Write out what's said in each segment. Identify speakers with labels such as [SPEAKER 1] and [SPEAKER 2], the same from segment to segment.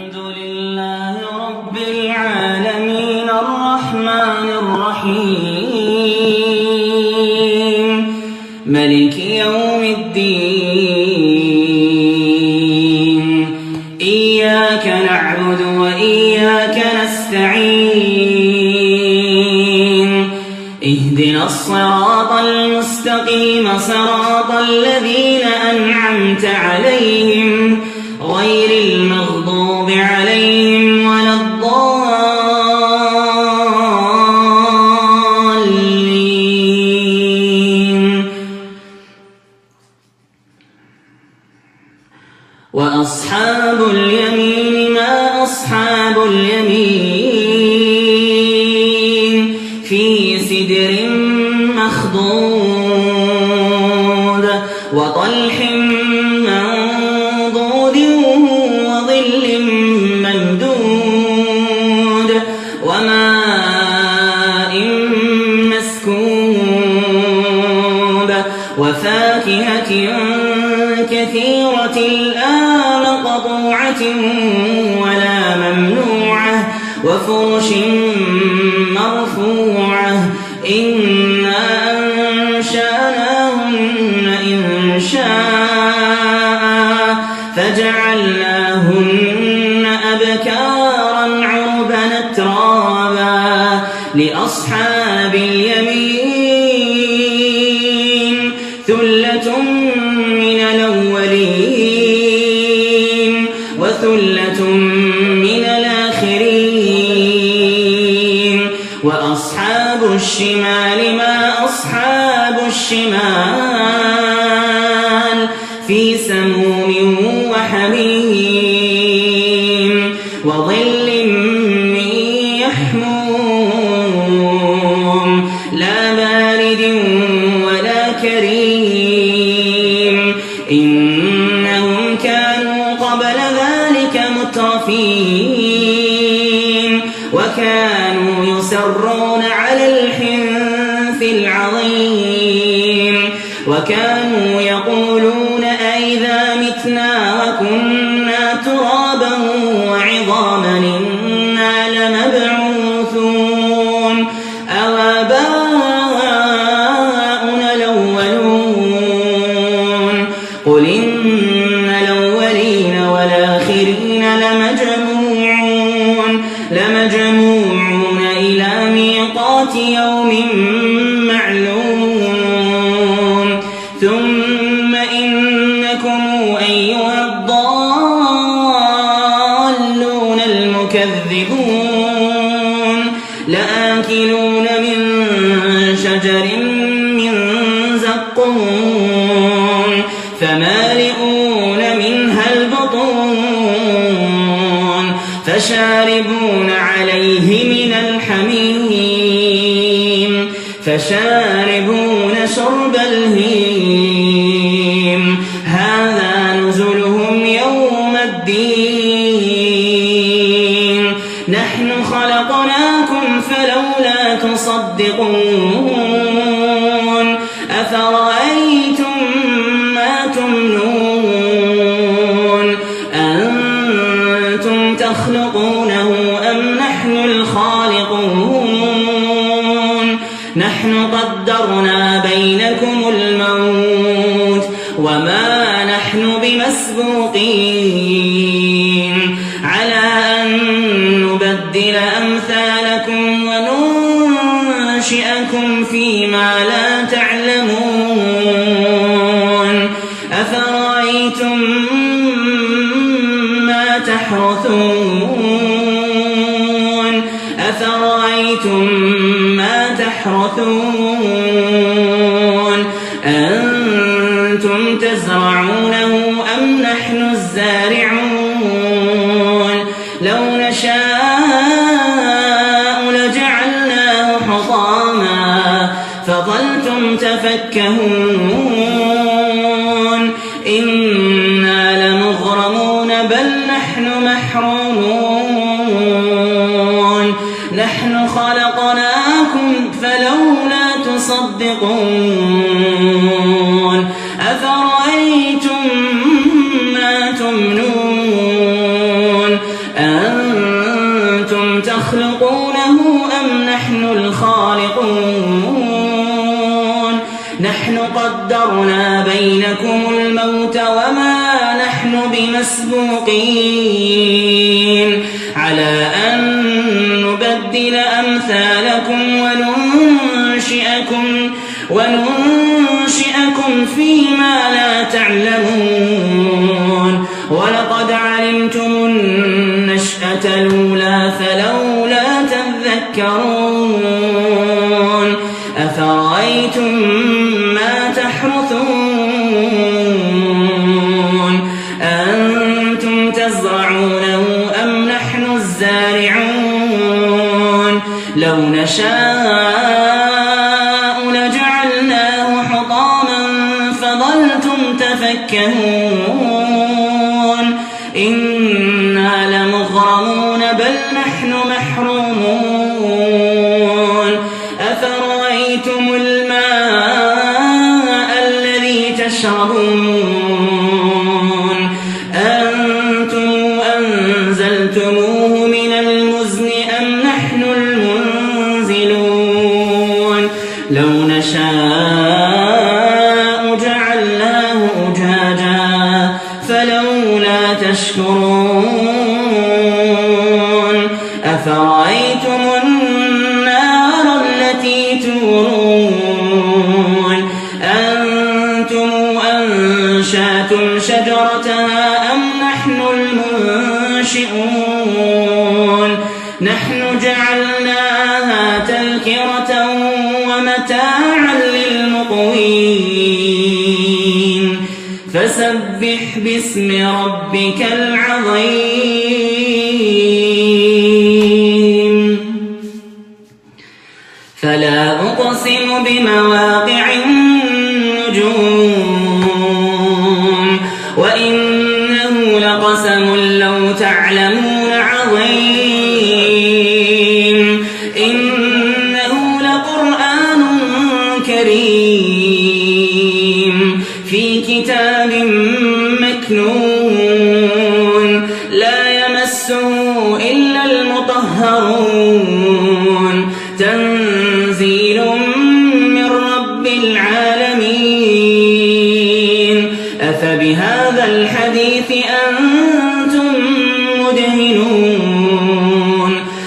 [SPEAKER 1] الحمد لله رب العالمين الرحمن الرحيم. ملك يوم الدين. إياك نعبد وإياك نستعين. اهدنا الصراط المستقيم صراط الذين أنعمت عليهم. اليمين في سدر مخضود وطلح منضود وظل ممدود وماء مسكوب وفاكهة كثيرة لا مقطوعة ولا ممنوعة وفرش مرفوعة إنا أنشأناهن إن شاء فجعلناهن أبكارا عربا ترابا لأصحاب اليمين ثلة من الأولين وثلة من الآخرين الشمال ما أصحاب الشمال في سموم وحميم وظل من يحموم العظيم. وكانوا يقولون أئذا متنا وكنا ترابا وعظاما إنا لمبعوثون. أو آباؤنا الأولون؟ قل إن الأولين المكذبون لآكلون من شجر من زقوم. فمالئون منها البطون. فشاربون عليه من الحميم. فشاربون شرب الهيم. تصدقون أفرأيتم ما تمنون؟ أنتم تخلقونه أم نحن الخالقون؟ نحن قدرنا بينكم الموت وما نحن بمسبوقين. على أن نبدل أمثالكم أفرأيتم ما تحرثون أنتم تزرعونه أم نحن الزارعون لو نشاء لجعلناه حطاما فظلتم تفكهون خلقناكم فلولا تصدقون أفرأيتم ما تمنون أنتم تخلقونه أم نحن الخالقون نحن قدرنا بينكم الموت وما نحن بمسبوقين على أن نبدل أمثالكم وننشئكم وننشئكم فيما لا تعلمون. ولقد علمتم النشأة الأولى فلولا تذكرون. أفرأيتم ما تحرثون؟ نشاء لجعلناه حطاما فظلتم تفكهون إنا لمغرمون بل نحن محرومون أفرأيتم النار التي تورون؟ أنتم أنشأتم شجرتها أم نحن المنشئون؟ نحن جعلناها تذكرة ومتاعا للمقوين. فسبح باسم ربك العظيم. بمواقع النجوم وإنه لقسم لو تعلمون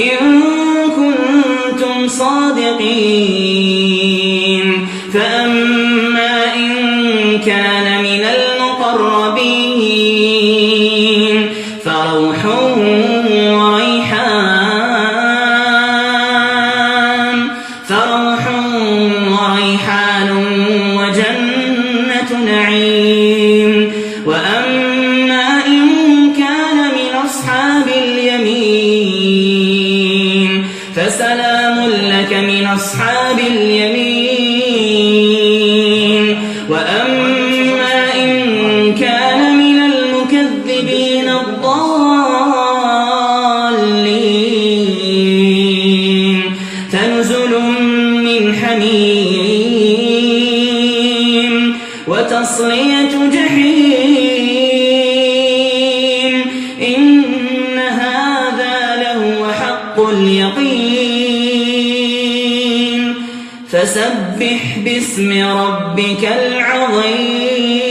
[SPEAKER 1] إن كنتم صادقين. اليقين. فسبح باسم ربك العظيم.